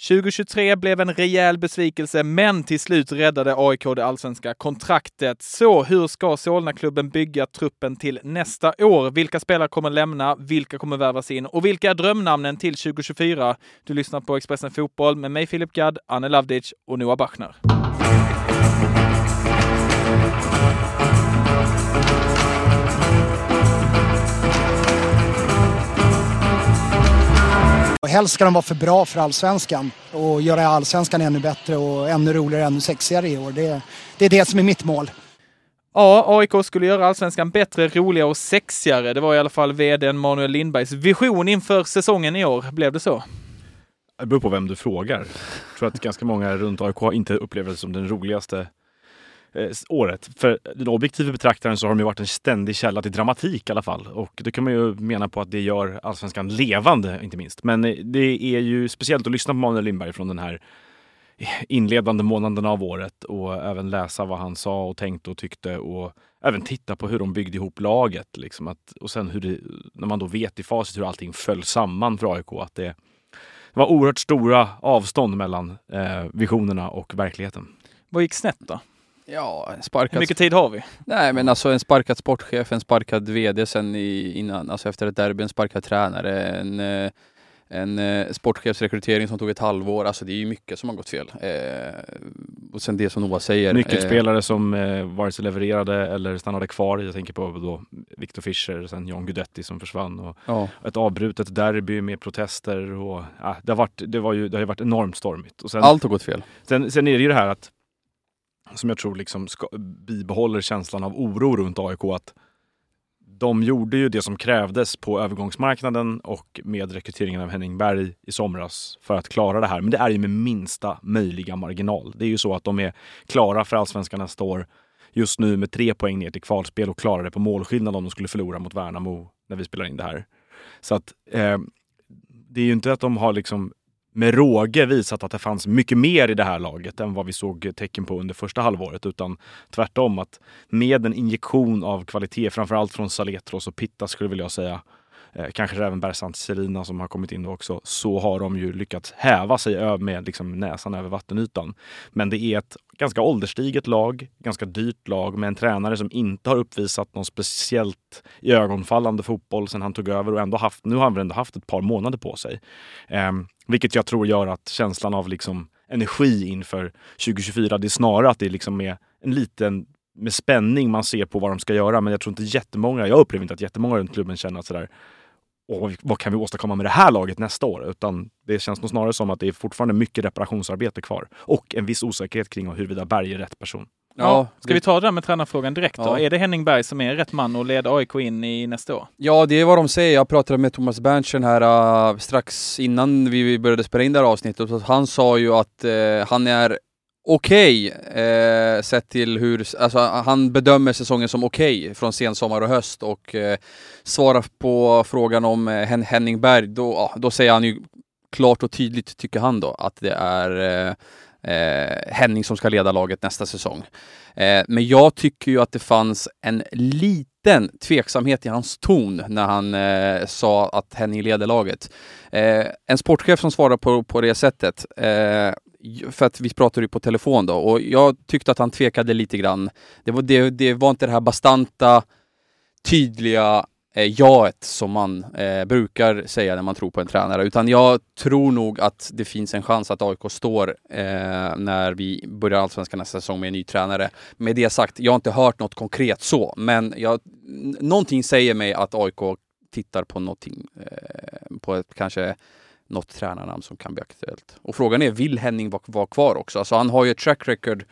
2023 blev en rejäl besvikelse, men till slut räddade AIK det allsvenska kontraktet. Så hur ska Solna-klubben bygga truppen till nästa år? Vilka spelare kommer lämna? Vilka kommer värvas in? Och vilka är drömnamnen till 2024? Du lyssnar på Expressen Fotboll med mig Filip Gadd, Anne Lavdic och Noah Bachner. Och helst ska de vara för bra för allsvenskan och göra allsvenskan ännu bättre och ännu roligare, ännu sexigare i år. Det, det är det som är mitt mål. Ja, AIK skulle göra allsvenskan bättre, roligare och sexigare. Det var i alla fall vdn Manuel Lindbergs vision inför säsongen i år. Blev det så? Det beror på vem du frågar. Jag tror att ganska många runt AIK inte upplever det som den roligaste eh, året. För den objektiva betraktaren så har de ju varit en ständig källa till dramatik i alla fall. Och det kan man ju mena på att det gör allsvenskan levande, inte minst. Men eh, det är ju speciellt att lyssna på Manuel Lindberg från den här eh, inledande månaderna av året och även läsa vad han sa och tänkte och tyckte och även titta på hur de byggde ihop laget. Liksom att, och sen hur det, när man då vet i facit hur allting föll samman för AIK. Att det, det var oerhört stora avstånd mellan eh, visionerna och verkligheten. Vad gick snett då? Ja, en sparkad... Hur mycket tid har vi? Nej, men alltså en sparkad sportchef, en sparkad VD sen i, innan, alltså efter ett derby, en sparkad tränare, en, eh, en eh, sportchefsrekrytering som tog ett halvår. Alltså det är ju mycket som har gått fel. Eh, och sen det som Noah säger. Nyckelspelare eh, som eh, vare sig levererade eller stannade kvar. Jag tänker på då Victor Fischer, sen John Guidetti som försvann. Och ja. Ett avbrutet derby med protester. Och, ja, det, har varit, det, var ju, det har varit enormt stormigt. Och sen, Allt har gått fel. Sen, sen är det ju det här att som jag tror liksom ska, bibehåller känslan av oro runt AIK. Att de gjorde ju det som krävdes på övergångsmarknaden och med rekryteringen av Henning Berg i somras för att klara det här. Men det är ju med minsta möjliga marginal. Det är ju så att de är klara för allsvenskan nästa år just nu med tre poäng ner till kvalspel och klarar det på målskillnad om de skulle förlora mot Värnamo när vi spelar in det här. Så att eh, det är ju inte att de har liksom med råge visat att det fanns mycket mer i det här laget än vad vi såg tecken på under första halvåret. Utan tvärtom att med en injektion av kvalitet, framförallt från Saletros och Pitta skulle vilja säga, Eh, kanske även Bersant Selina som har kommit in då också, så har de ju lyckats häva sig med liksom näsan över vattenytan. Men det är ett ganska ålderstiget lag, ganska dyrt lag med en tränare som inte har uppvisat någon speciellt ögonfallande fotboll sedan han tog över och ändå haft, nu har han väl ändå haft ett par månader på sig. Eh, vilket jag tror gör att känslan av liksom energi inför 2024, det är snarare att det är liksom är en liten med spänning man ser på vad de ska göra. Men jag tror inte jättemånga, jag upplever inte att jättemånga runt klubben känner att sådär, och vad kan vi åstadkomma med det här laget nästa år? Utan det känns nog snarare som att det är fortfarande mycket reparationsarbete kvar. Och en viss osäkerhet kring huruvida Berg är rätt person. Ja, ska det... vi ta det där med tränarfrågan direkt då? Ja. Är det Henning Berg som är rätt man att leda AIK in i nästa år? Ja, det är vad de säger. Jag pratade med Thomas Berntsen här uh, strax innan vi började spela in det här avsnittet. Så han sa ju att uh, han är okej okay, eh, sett till hur, alltså han bedömer säsongen som okej okay från sensommar och höst och eh, svarar på frågan om eh, Henning Berg, då, ja, då säger han ju klart och tydligt, tycker han då, att det är eh, eh, Henning som ska leda laget nästa säsong. Eh, men jag tycker ju att det fanns en liten tveksamhet i hans ton när han eh, sa att Henning leder laget. Eh, en sportchef som svarar på, på det sättet, eh, för att vi pratade ju på telefon då och jag tyckte att han tvekade lite grann. Det var, det, det var inte det här bastanta, tydliga eh, jaet som man eh, brukar säga när man tror på en tränare. Utan jag tror nog att det finns en chans att AIK står eh, när vi börjar Allsvenskan nästa säsong med en ny tränare. Med det sagt, jag har inte hört något konkret så, men jag, någonting säger mig att AIK tittar på någonting, eh, på ett kanske något tränarnamn som kan bli aktuellt. Och frågan är, vill Henning vara var kvar också? Alltså han har ju ett track record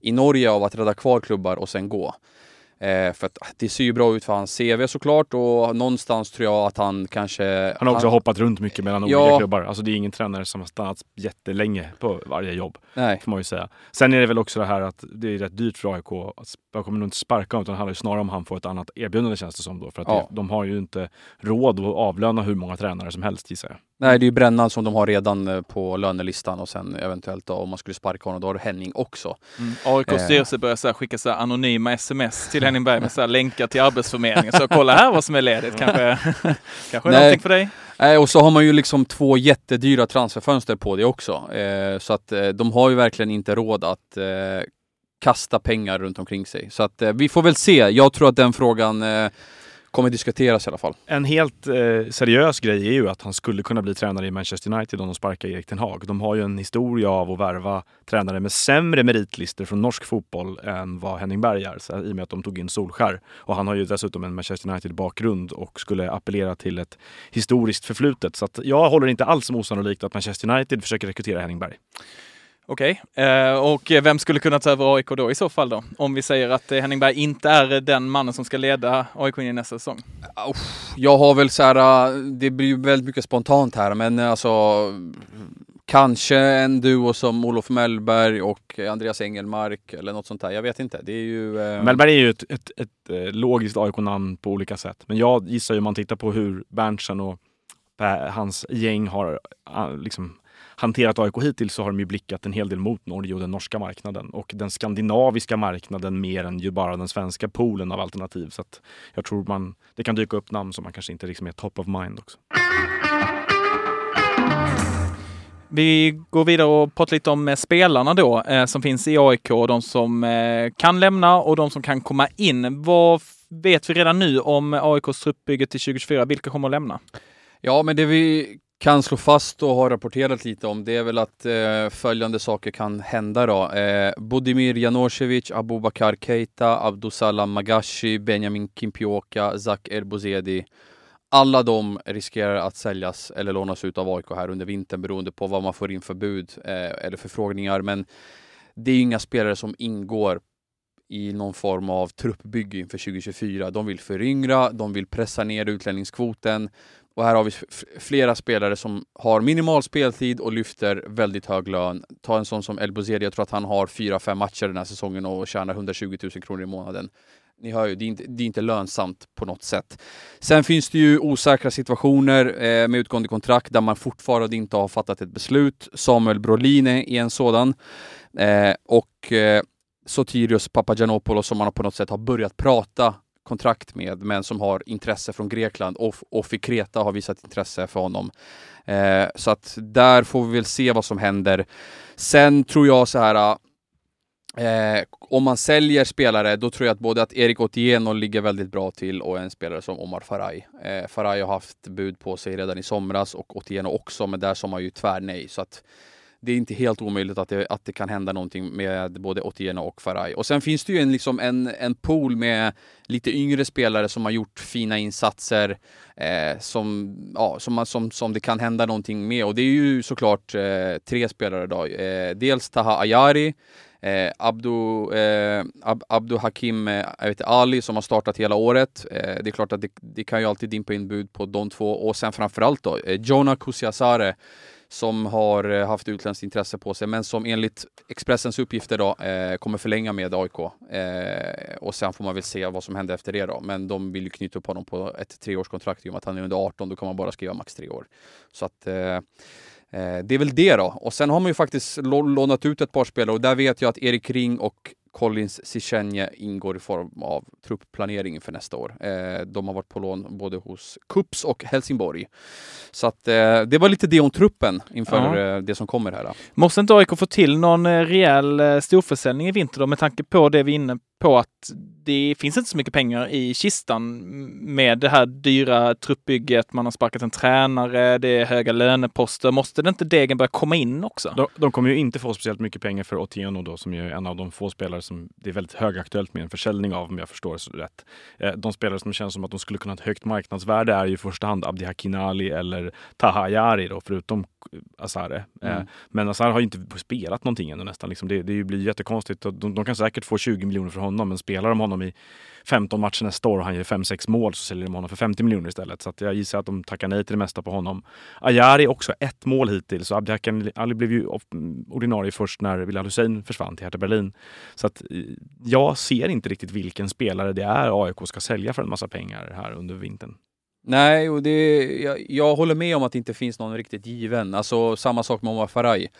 i Norge av att rädda kvar klubbar och sen gå. Eh, för att det ser ju bra ut för hans CV såklart och någonstans tror jag att han kanske... Han har också han, hoppat runt mycket mellan ja, olika klubbar. Alltså det är ingen tränare som har stannat jättelänge på varje jobb. Nej. Får man ju säga. Sen är det väl också det här att det är rätt dyrt för AIK. Jag kommer nog inte sparka honom utan det handlar snarare om han får ett annat erbjudande känns det som då. För att ja. det, de har ju inte råd att avlöna hur många tränare som helst gissar jag. Nej, det är ju Brännan som de har redan eh, på lönelistan och sen eventuellt då, om man skulle sparka honom, då har du Henning också. Mm. AIKs Eh. styrelse börjar så här skicka så här anonyma sms till Henning Berg med så här länkar till Arbetsförmedlingen. Så kolla här vad som är ledigt. Kanske, kanske är Nej. någonting för dig. Nej, och så har man ju liksom två jättedyra transferfönster på det också. Eh, så att eh, de har ju verkligen inte råd att eh, kasta pengar runt omkring sig. Så att eh, vi får väl se. Jag tror att den frågan kommer diskuteras i alla fall. En helt eh, seriös grej är ju att han skulle kunna bli tränare i Manchester United om de sparkar Erik Ten Hag. De har ju en historia av att värva tränare med sämre meritlister från norsk fotboll än vad Henning Berg är, så, i och med att de tog in Solskär. Och han har ju dessutom en Manchester United-bakgrund och skulle appellera till ett historiskt förflutet. Så att jag håller inte alls som osannolikt att Manchester United försöker rekrytera Henning Berg. Okej, eh, och vem skulle kunna ta över AIK då i så fall då? Om vi säger att eh, Henning Berg inte är den mannen som ska leda AIK in i nästa säsong. Uff, Jag har väl så här, äh, det blir ju väldigt mycket spontant här, men alltså kanske en duo som Olof Mellberg och Andreas Engelmark eller något sånt där. Jag vet inte. Det är ju... eh, Mellberg är ju ett, ett, ett, eh, logiskt AIK-namn på olika sätt. Men jag gissar ju om man tittar på hur Berntsen och hans gäng har ah, liksom hanterat AIK hittills så har de ju blickat en hel del mot Norge och den norska marknaden och den skandinaviska marknaden mer än ju bara den svenska poolen av alternativ. Så att jag tror man, det kan dyka upp namn som man kanske inte liksom är top of mind också. Vi går vidare och pratar lite om eh, spelarna då eh, som finns i AIK, de som eh, kan lämna och de som kan komma in. Vad vet vi redan nu om AIKs truppbygge till 2024? Vilka kommer att lämna? Ja, men det vi kan slå fast och har rapporterat lite om det är väl att eh, följande saker kan hända då. Eh, Budimir Janosevic, Abubakar Keita, Abdusalam Magashi, Benjamin Kimpioka, Zak Erbozedi. Alla de riskerar att säljas eller lånas ut av AIK här under vintern beroende på vad man får in för bud eh, eller förfrågningar. Men det är ju inga spelare som ingår i någon form av truppbygge inför 2024. De vill föryngra, de vill pressa ner utlänningskvoten och här har vi flera spelare som har minimal speltid och lyfter väldigt hög lön. Ta en sån som El Bouzedi, jag tror att han har 4-5 matcher den här säsongen och tjänar 120 000 kronor i månaden. Ni hör ju, det är inte, det är inte lönsamt på något sätt. Sen finns det ju osäkra situationer eh, med utgående kontrakt där man fortfarande inte har fattat ett beslut. Samuel Brolin är en sådan. Eh, och eh, Sotirios Papagiannopoulos som man på något sätt har börjat prata kontrakt med, men som har intresse från Grekland och, och Fikreta har visat intresse för honom. Eh, så att där får vi väl se vad som händer. Sen tror jag så här, eh, om man säljer spelare, då tror jag att både att Erik Otieno ligger väldigt bra till och en spelare som Omar Faraj. Eh, Faraj har haft bud på sig redan i somras och Otieno också, men där sa man ju tvärnej. Så att det är inte helt omöjligt att det, att det kan hända någonting med både Otieno och Faraj. Och sen finns det ju en, liksom en, en pool med lite yngre spelare som har gjort fina insatser eh, som, ja, som, som, som det kan hända någonting med. Och det är ju såklart eh, tre spelare idag. Eh, dels Taha Ayari, eh, Abdu, eh, Ab, Abdu Hakim eh, vet, Ali som har startat hela året. Eh, det är klart att det, det kan ju alltid dimpa in bud på de två. Och sen framförallt då eh, Jonah Kusiasare som har eh, haft utländskt intresse på sig, men som enligt Expressens uppgifter då, eh, kommer förlänga med AIK. Eh, och sen får man väl se vad som händer efter det då. Men de vill ju knyta upp honom på ett treårskontrakt i och med att han är under 18, då kan man bara skriva max tre år. Så att eh, eh, det är väl det då. Och sen har man ju faktiskt lånat ut ett par spelare och där vet jag att Erik Ring och Collins Sichenje ingår i form av truppplanering inför nästa år. Eh, de har varit på lån både hos Kups och Helsingborg. Så att eh, det var lite det om truppen inför Ja. eh, det som kommer här. Då. Måste inte AIK få till någon eh, rejäl eh, storförsäljning i vinter då med tanke på det vi är inne på att det finns inte så mycket pengar i kistan med det här dyra truppbygget. Man har sparkat en tränare, det är höga löneposter. Måste det inte degen börja komma in också? De, de kommer ju inte få speciellt mycket pengar för Otieno då, som ju är en av de få spelare som det är väldigt högaktuellt med en försäljning av, om jag förstår det så rätt. Eh, de spelare som känns som att de skulle kunna ha ett högt marknadsvärde är ju i första hand Abdi Hakinali eller Taha Ayari då, förutom Asare. Eh, Mm. Men Asare har ju inte spelat någonting ännu nästan. Liksom det, det blir ju jättekonstigt. De, de kan säkert få 20 miljoner för honom, men spelar de honom i 15 matcher nästa år och han gör 5-6 mål så säljer de honom för 50 miljoner istället. Så jag gissar att de tackar nej till det mesta på honom. Ayari också ett mål hittills och Abdi Ali blev ju ordinarie först när Bilal Hussein försvann till Hertha Berlin. Så att eh, jag ser inte riktigt vilken spelare det är AIK ska sälja för en massa pengar här under vintern. Nej, och det, jag, jag håller med om att det inte finns någon riktigt given. Alltså samma sak med Omar Faraj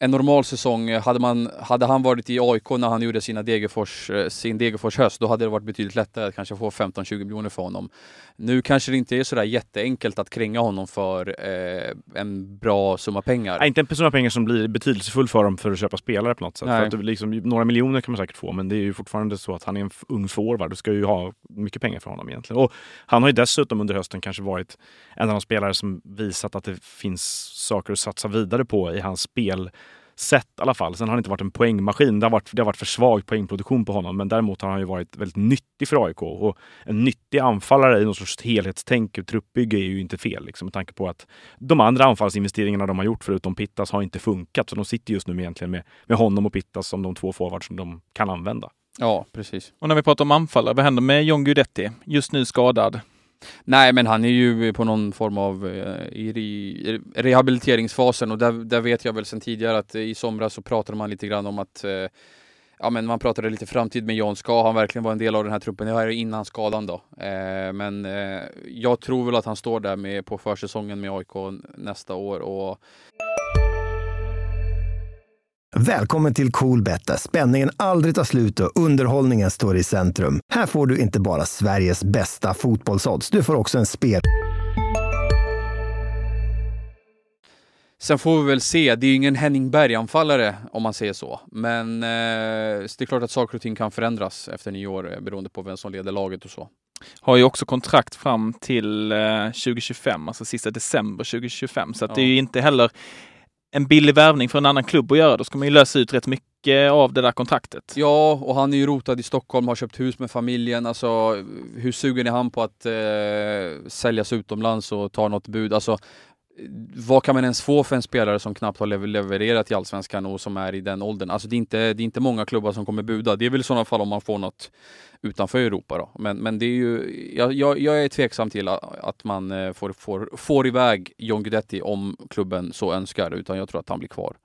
en normal säsong, hade, man, hade han varit i AIK när han gjorde sina Degerfors, eh, sin Degerfors höst, då hade det varit betydligt lättare att kanske få 15-20 miljoner för honom. Nu kanske det inte är sådär jätteenkelt att kränga honom för eh, en bra summa pengar. Nej, inte en summa pengar som blir betydelsefull för dem för att köpa spelare på något sätt. För att liksom, några miljoner kan man säkert få, men det är ju fortfarande så att han är en ung forward. Du ska ju ha mycket pengar för honom egentligen. Och han har ju dessutom under hösten kanske varit en av de spelare som visat att det finns saker att satsa vidare på i hans spel sätt i alla fall. Sen har han inte varit en poängmaskin. Det har varit, det har varit för svag poängproduktion på honom. Men däremot har han ju varit väldigt nyttig för AIK. Och en nyttig anfallare i någon sorts helhetstänk och truppbygge är ju inte fel. Liksom, med tanke på att de andra anfallsinvesteringarna de har gjort förutom Pittas har inte funkat. Så de sitter just nu egentligen med, med honom och Pittas som de två forwards som de kan använda. Ja, precis. Och när vi pratar om anfallare, vad händer med John Guidetti? Just nu skadad. Nej, men han är ju på någon form av eh, i rehabiliteringsfasen och där, där vet jag väl sedan tidigare att eh, i somras så pratade man lite grann om att eh, Ja men man pratade lite framtid med John, ska han verkligen vara en del av den här truppen? Det här är innan skadan då. Eh, men eh, jag tror väl att han står där med på försäsongen med AIK nästa år och Välkommen till Coolbet där spänningen aldrig tar slut och underhållningen står i centrum. Här får du inte bara Sveriges bästa fotbollsodds, du får också en spel... Sen får vi väl se, det är ju ingen Henning Berg-anfallare om man säger så. Men eh, det är klart att saker och ting kan förändras efter nyår eh, beroende på vem som leder laget och så. Har ju också kontrakt fram till eh, 2025, alltså sista december 2025. Så att ja. det är ju inte heller en billig värvning för en annan klubb att göra. Då ska man ju lösa ut rätt mycket av det där kontraktet. Ja, och han är ju rotad i Stockholm, har köpt hus med familjen. Alltså, hur sugen är han på att eh, säljas utomlands och ta något bud? Alltså, vad kan man ens få för en spelare som knappt har levererat i Allsvenskan och som är i den åldern? Alltså det är inte, det är inte många klubbar som kommer buda. Det är väl i sådana fall om man får något utanför Europa då. Men, men det är ju, jag, jag, jag är tveksam till att man eh, får, får, får iväg John Guidetti om klubben så önskar, utan jag tror att han blir kvar.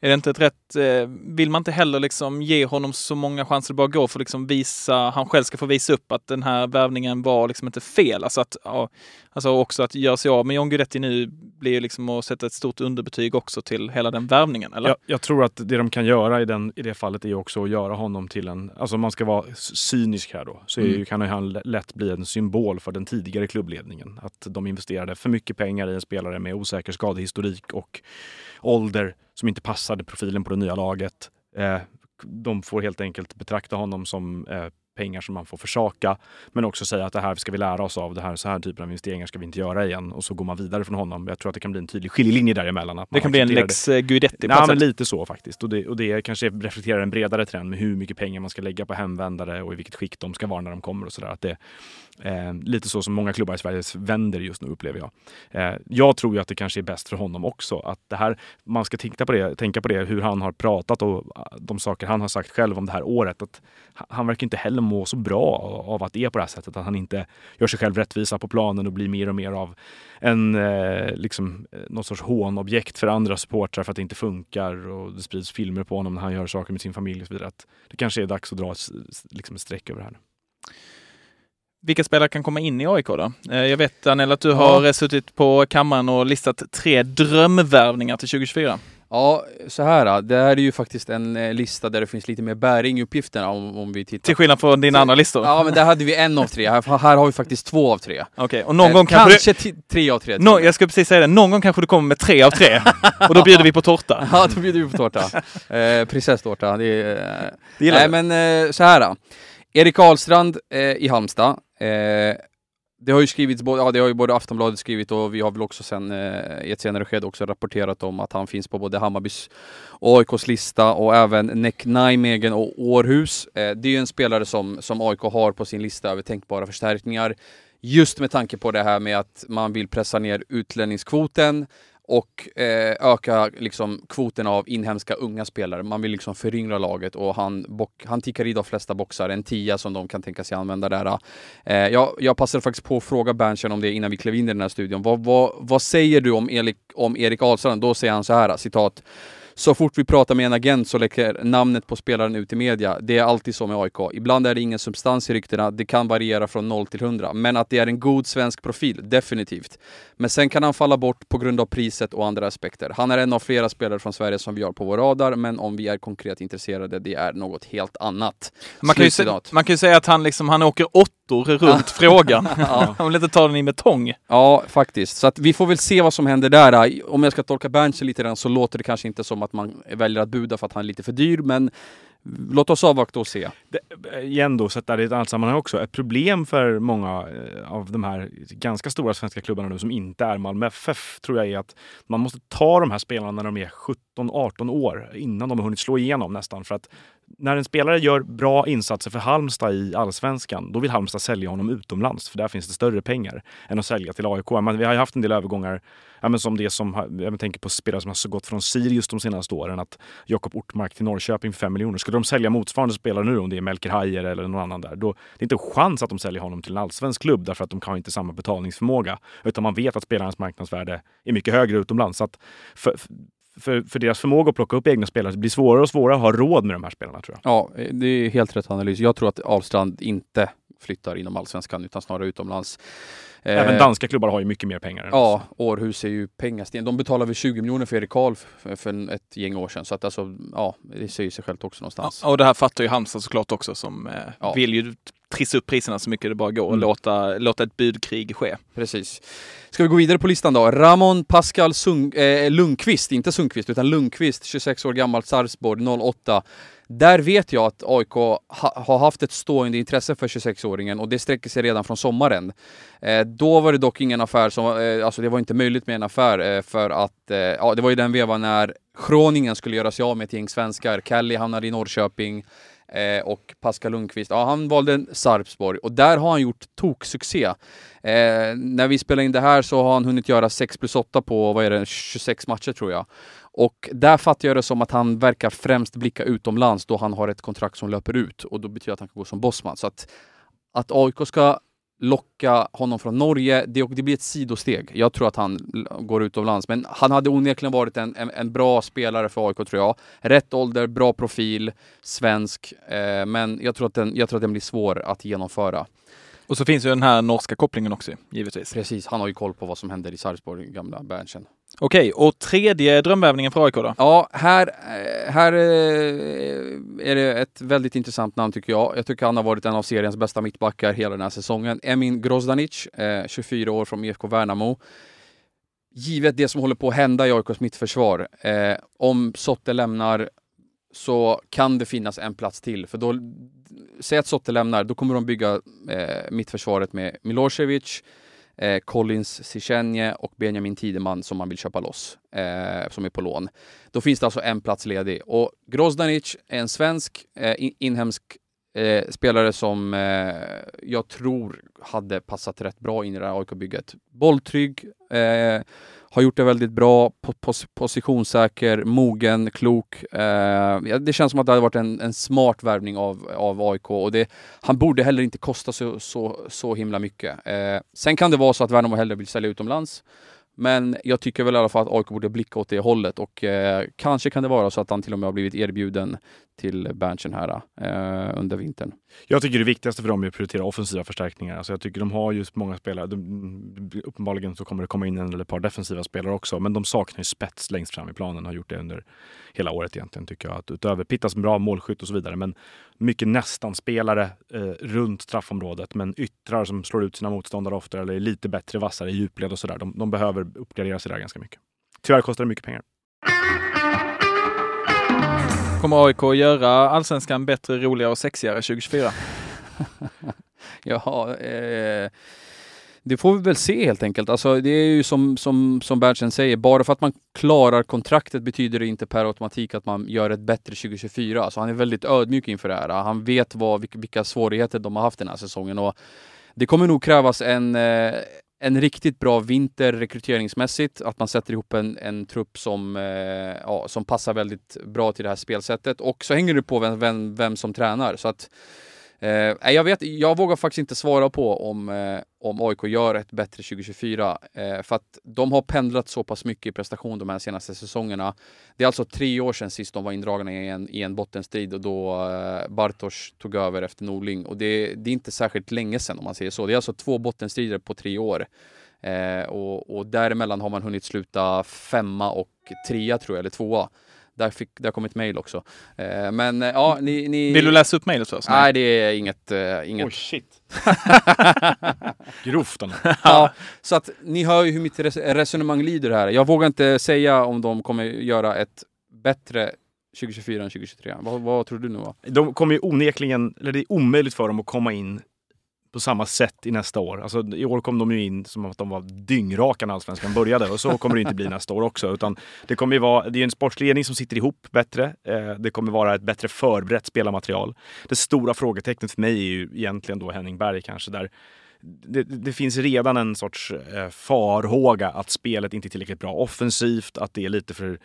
Är det inte ett rätt, eh, vill man inte heller liksom ge honom så många chanser det bara går för att liksom visa, han själv ska få visa upp att den här värvningen var liksom inte fel. Alltså, att, ja, alltså också att göra sig av med John Guidetti nu blir ju liksom att sätta ett stort underbetyg också till hela den värvningen. Eller? Jag, jag tror att det de kan göra i, den, i det fallet är också att göra honom till en, alltså om man ska vara cynisk här då, så mm. kan han lätt bli en symbol för den tidigare klubbledningen. Att de investerade för mycket pengar i en spelare med osäker skadehistorik och ålder som inte passade profilen på det nya laget. Eh, de får helt enkelt betrakta honom som eh, pengar som man får försaka. Men också säga att det här ska vi lära oss av. Det här, så här typen av investeringar ska vi inte göra igen. Och så går man vidare från honom. Jag tror att det kan bli en tydlig skiljelinje däremellan. Att det kan bli en lex det. Guidetti Ja, men lite så faktiskt. Och det, och det kanske reflekterar en bredare trend med hur mycket pengar man ska lägga på hemvändare och i vilket skick de ska vara när de kommer och sådär. det, Eh, lite så som många klubbar i Sverige vänder just nu upplever jag. Eh, jag tror ju att det kanske är bäst för honom också. Att det här, man ska tänka på, det, tänka på det, hur han har pratat och ah, de saker han har sagt själv om det här året. Att han verkar inte heller må så bra av att det är på det här sättet. Att han inte gör sig själv rättvisa på planen och blir mer och mer av en, eh, liksom, eh, någon sorts hånobjekt för andra supportrar för att det inte funkar och det sprids filmer på honom när han gör saker med sin familj och så vidare. Att det kanske är dags att dra ett, liksom ett streck över det här. Vilka spelare kan komma in i AIK då? Eh, jag vet Daniel att du har ja. suttit på kammaren och listat tre drömvärvningar till 2024. Ja, så här. Det här är ju faktiskt en eh, lista där det finns lite mer bäring i uppgifterna om, om vi tittar. Till skillnad från dina andra listor? Ja, men där hade vi en av tre. Här, här har vi faktiskt två av tre. Okej, okay. och någon eh, gång kanske... Kanske du... tre av tre. No, jag skulle precis säga det. Någon gång kanske du kommer med tre av tre. och då bjuder vi på tårta. ja, då bjuder vi på tårta. eh, prinsesstårta. Det, är, eh... det Nej, men eh, så här. Erik Ahlstrand eh, i Halmstad. Eh, det har ju skrivits, ja, det har ju både Aftonbladet skrivit och vi har väl också sen eh, i ett senare skede också rapporterat om att han finns på både Hammarbys och AIKs lista och även Neck Nijmegen och Århus. Eh, det är ju en spelare som, som AIK har på sin lista över tänkbara förstärkningar. Just med tanke på det här med att man vill pressa ner utlänningskvoten och eh, öka liksom, kvoten av inhemska unga spelare. Man vill liksom föryngra laget och han, bock, han tickar i de flesta boxar, en tia som de kan tänka sig använda där. Eh, eh jag, jag passade faktiskt på att fråga Berntsen om det innan vi klev in i den här studion. Vad, vad, vad säger du om Erik, om Erik Ahlstrand? Då säger han så här, citat så fort vi pratar med en agent så läcker namnet på spelaren ut i media. Det är alltid så med AIK. Ibland är det ingen substans i ryktena, det kan variera från 0 till 100. Men att det är en god svensk profil, definitivt. Men sen kan han falla bort på grund av priset och andra aspekter. Han är en av flera spelare från Sverige som vi har på vår radar, men om vi är konkret intresserade, det är något helt annat. Man kan, ju man kan ju säga att han, liksom, han åker åttor runt frågan. Ja. Han vill inte ta den i med tång. Ja, faktiskt. Så att vi får väl se vad som händer där. Om jag ska tolka Berntsen lite grann så låter det kanske inte som att man väljer att buda för att han är lite för dyr, men låt oss avvakta och se. Det, igen då, sätta det i ett annat sammanhang också. Ett problem för många eh, av de här ganska stora svenska klubbarna nu som inte är Malmö FF tror jag är att man måste ta de här spelarna när de är 17-18 år innan de har hunnit slå igenom nästan. För att när en spelare gör bra insatser för Halmstad i allsvenskan, då vill Halmstad sälja honom utomlands för där finns det större pengar än att sälja till AIK. Men vi har ju haft en del övergångar, ja, men som det som, jag tänker på spelare som har gått från Sirius de senaste åren, att Jakob Ortmark till Norrköping för 5 miljoner. Skulle de sälja motsvarande spelare nu, om det är Melker Hajer eller någon annan där, då det är inte en chans att de säljer honom till en allsvensk klubb därför att de har inte samma betalningsförmåga. Utan man vet att spelarens marknadsvärde är mycket högre utomlands. Så att för, för, för deras förmåga att plocka upp egna spelare det blir svårare och svårare att ha råd med de här spelarna tror jag. Ja, det är helt rätt analys. Jag tror att Ahlstrand inte flyttar inom allsvenskan utan snarare utomlands. Även Eh, danska klubbar har ju mycket mer pengar än Ja. Århus är ju pengasten. De betalade väl 20 miljoner för Erik Karl för, ett gäng år sedan. Så att alltså, ja, det säger sig självt också någonstans. Och det här fattar ju Halmstad såklart också som eh, Ja. vill ju trissa upp priserna så mycket det bara går och Mm. låta, låta ett budkrig ske. Precis. Ska vi gå vidare på listan då? Ramon Pascal Sung, eh, Lundqvist, inte Sundqvist utan Lundqvist, 26 år gammal, Sarpsborg, 08. Där vet jag att AIK ha, har haft ett stående intresse för 26-åringen och det sträcker sig redan från sommaren. Eh, då var det dock ingen affär som, eh, alltså det var inte möjligt med en affär eh, för att, eh, ja det var ju den vevan när Schroningen skulle göra sig av med ett gäng svenskar. Kelly hamnade i Norrköping eh, och Pascal Lundqvist, ja han valde Sarpsborg och där har han gjort toksuccé. Eh, när vi spelar in det här så har han hunnit göra 6 plus 8 på, vad är det, 26 matcher tror jag. Och där fattar jag det som att han verkar främst blicka utomlands då han har ett kontrakt som löper ut och då betyder det att han kan gå som bossman. Så att, att AIK ska locka honom från Norge, det, det blir ett sidosteg. Jag tror att han går utomlands, men han hade onekligen varit en, en, en bra spelare för AIK tror jag. Rätt ålder, bra profil, svensk, eh, men jag tror, att den, jag tror att den blir svår att genomföra. Och så finns ju den här norska kopplingen också givetvis. Precis, han har ju koll på vad som händer i Sarpsborg, gamla Berntsen. Okej, och tredje drömvärvningen för AIK då? Ja, här, eh, här eh, är det ett väldigt intressant namn tycker jag. Jag tycker han har varit en av seriens bästa mittbackar hela den här säsongen. Emin Grozdanic, eh, 24 år från IFK Värnamo. Givet det som håller på att hända i AIKs mittförsvar, om Sotte lämnar så kan det finnas en plats till. För då, säg att Sotte lämnar, då kommer de bygga mittförsvaret med Milosevic, eh, Collins Sichenje och Benjamin Tideman som man vill köpa loss, eh, som är på lån. Då finns det alltså en plats ledig. Och Grozdanic är en svensk, eh, inhemsk eh, spelare som eh, jag tror hade passat rätt bra in i det här AIK-bygget. Bolltrygg, eh, har gjort det väldigt bra, pos positionssäker, mogen, klok. Eh, det känns som att det hade varit en, en smart värvning av, av AIK och det, han borde heller inte kosta så, så, så himla mycket. Eh, sen kan det vara så att Värnamo hellre vill sälja utomlands. Men jag tycker väl i alla fall att AIK borde blicka åt det hållet och eh, kanske kan det vara så att han till och med har blivit erbjuden till Berntsen här eh, under vintern. Jag tycker det viktigaste för dem är att prioritera offensiva förstärkningar. Alltså jag tycker de har just många spelare. De, mm, uppenbarligen så kommer det komma in en eller ett par defensiva spelare också. Men de saknar ju spets längst fram i planen. Har gjort det under hela året egentligen tycker jag. Att utöver Pittas bra målskytt och så vidare. Men mycket nästan-spelare eh, runt straffområdet. Men yttrar som slår ut sina motståndare ofta eller är lite bättre, vassare i djupled och sådär. De, de behöver uppgradera sig där ganska mycket. Tyvärr kostar det mycket pengar. Kommer AIK göra allsvenskan bättre, roligare och sexigare 2024? Jaha, eh, det får vi väl se helt enkelt. Alltså, det är ju som, som, som Berntsen säger, bara för att man klarar kontraktet betyder det inte per automatik att man gör ett bättre 2024. Alltså, han är väldigt ödmjuk inför det här. Han vet vad, vilka, vilka svårigheter de har haft den här säsongen och det kommer nog krävas en, eh, en riktigt bra vinter rekryteringsmässigt, att man sätter ihop en, en trupp som, eh, ja, som passar väldigt bra till det här spelsättet och så hänger det på vem, vem, vem som tränar. Så att Eh, jag, vet, jag vågar faktiskt inte svara på om, eh, om AIK gör ett bättre 2024. Eh, för att de har pendlat så pass mycket i prestation de här senaste säsongerna. Det är alltså tre år sedan sist de var indragna i en, i en bottenstrid och då eh, Bartosz tog över efter Norling. Och det, det, är inte särskilt länge sedan om man säger så. Det är alltså två bottenstrider på tre år. Eh, och, och däremellan har man hunnit sluta femma och trea tror jag, eller tvåa. Där, fick, där kom ett mejl också. Eh, men eh, ja, ni, ni... Vill du läsa upp mejlet först? Nej, det är inget... Uh, inget... Oj, shit. Grovt. ja, så att ni hör ju hur mitt resonemang lider här. Jag vågar inte säga om de kommer göra ett bättre 2024 än 2023. Vad, vad tror du nu? Va? De kommer ju onekligen, eller det är omöjligt för dem att komma in på samma sätt i nästa år. Alltså, I år kom de ju in som att de var dyngraka när allsvenskan började och så kommer det inte bli nästa år också. Utan det kommer ju vara, det är en sportsledning som sitter ihop bättre. Eh, det kommer vara ett bättre förberett spelarmaterial. Det stora frågetecknet för mig är ju egentligen då Henning Berg kanske där det, det, finns redan en sorts eh, farhåga att spelet inte är tillräckligt bra offensivt, att det är lite för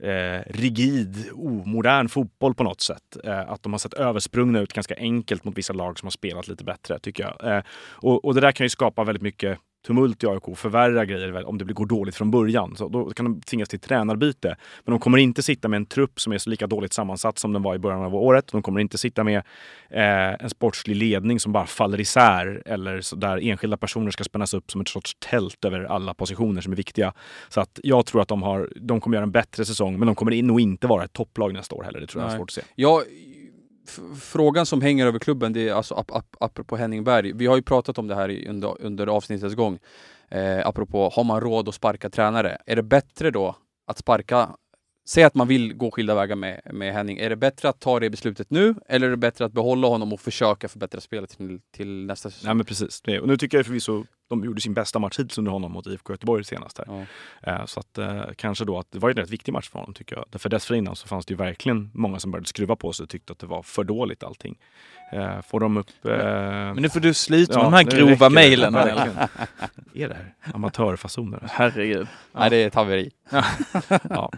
eh, rigid, omodern fotboll på något sätt. Eh, att de har sett översprungna ut ganska enkelt mot vissa lag som har spelat lite bättre, tycker jag. Eh, och, och, det där kan ju skapa väldigt mycket tumult i AIK, förvärra grejer om det går dåligt från början. Så då kan de tvingas till tränarbyte. Men de kommer inte sitta med en trupp som är så lika dåligt sammansatt som den var i början av året. De kommer inte sitta med eh, en sportslig ledning som bara faller isär eller så där enskilda personer ska spännas upp som ett sorts tält över alla positioner som är viktiga. Så att jag tror att de, har, de kommer göra en bättre säsong, men de kommer nog inte vara ett topplag nästa år heller. Det tror jag är svårt att se. Jag frågan som hänger över klubben, det är alltså ap ap apropå Henning Berg. Vi har ju pratat om det här under, under avsnittets gång. Eh, apropå, har man råd att sparka tränare? Är det bättre då att sparka Säg att man vill gå skilda vägar med, med Henning. Är det bättre att ta det beslutet nu eller är det bättre att behålla honom och försöka förbättra spelet till, till nästa säsong? Nej men precis. Och nu tycker jag förvisso de gjorde sin bästa match hittills under honom mot IFK Göteborg senast. Här. Ja. Eh, så att eh, kanske då att det var en rätt viktig match för honom tycker jag. För dessförinnan så fanns det ju verkligen många som började skruva på sig och tyckte att det var för dåligt allting. Eh, får de upp... Men nu får du sluta med de här grova mejlen. är det här amatörfasoner? Herregud. Ja. Nej, det är ett haveri. ja.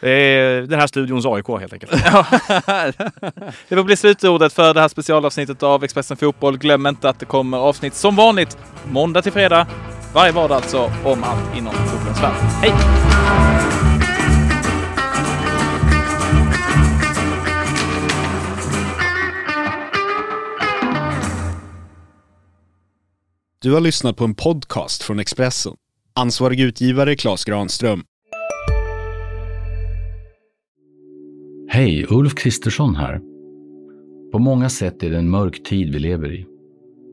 Den här studions AIK helt enkelt. det får bli slutordet för det här specialavsnittet av Expressen Fotboll. Glöm inte att det kommer avsnitt som vanligt måndag till fredag. Varje vardag alltså om allt inom fotbollens värld. Hej! Du har lyssnat på en podcast från Expressen. Ansvarig utgivare Klas Granström. Hej, Ulf Kristersson här. På många sätt är det en mörk tid vi lever i.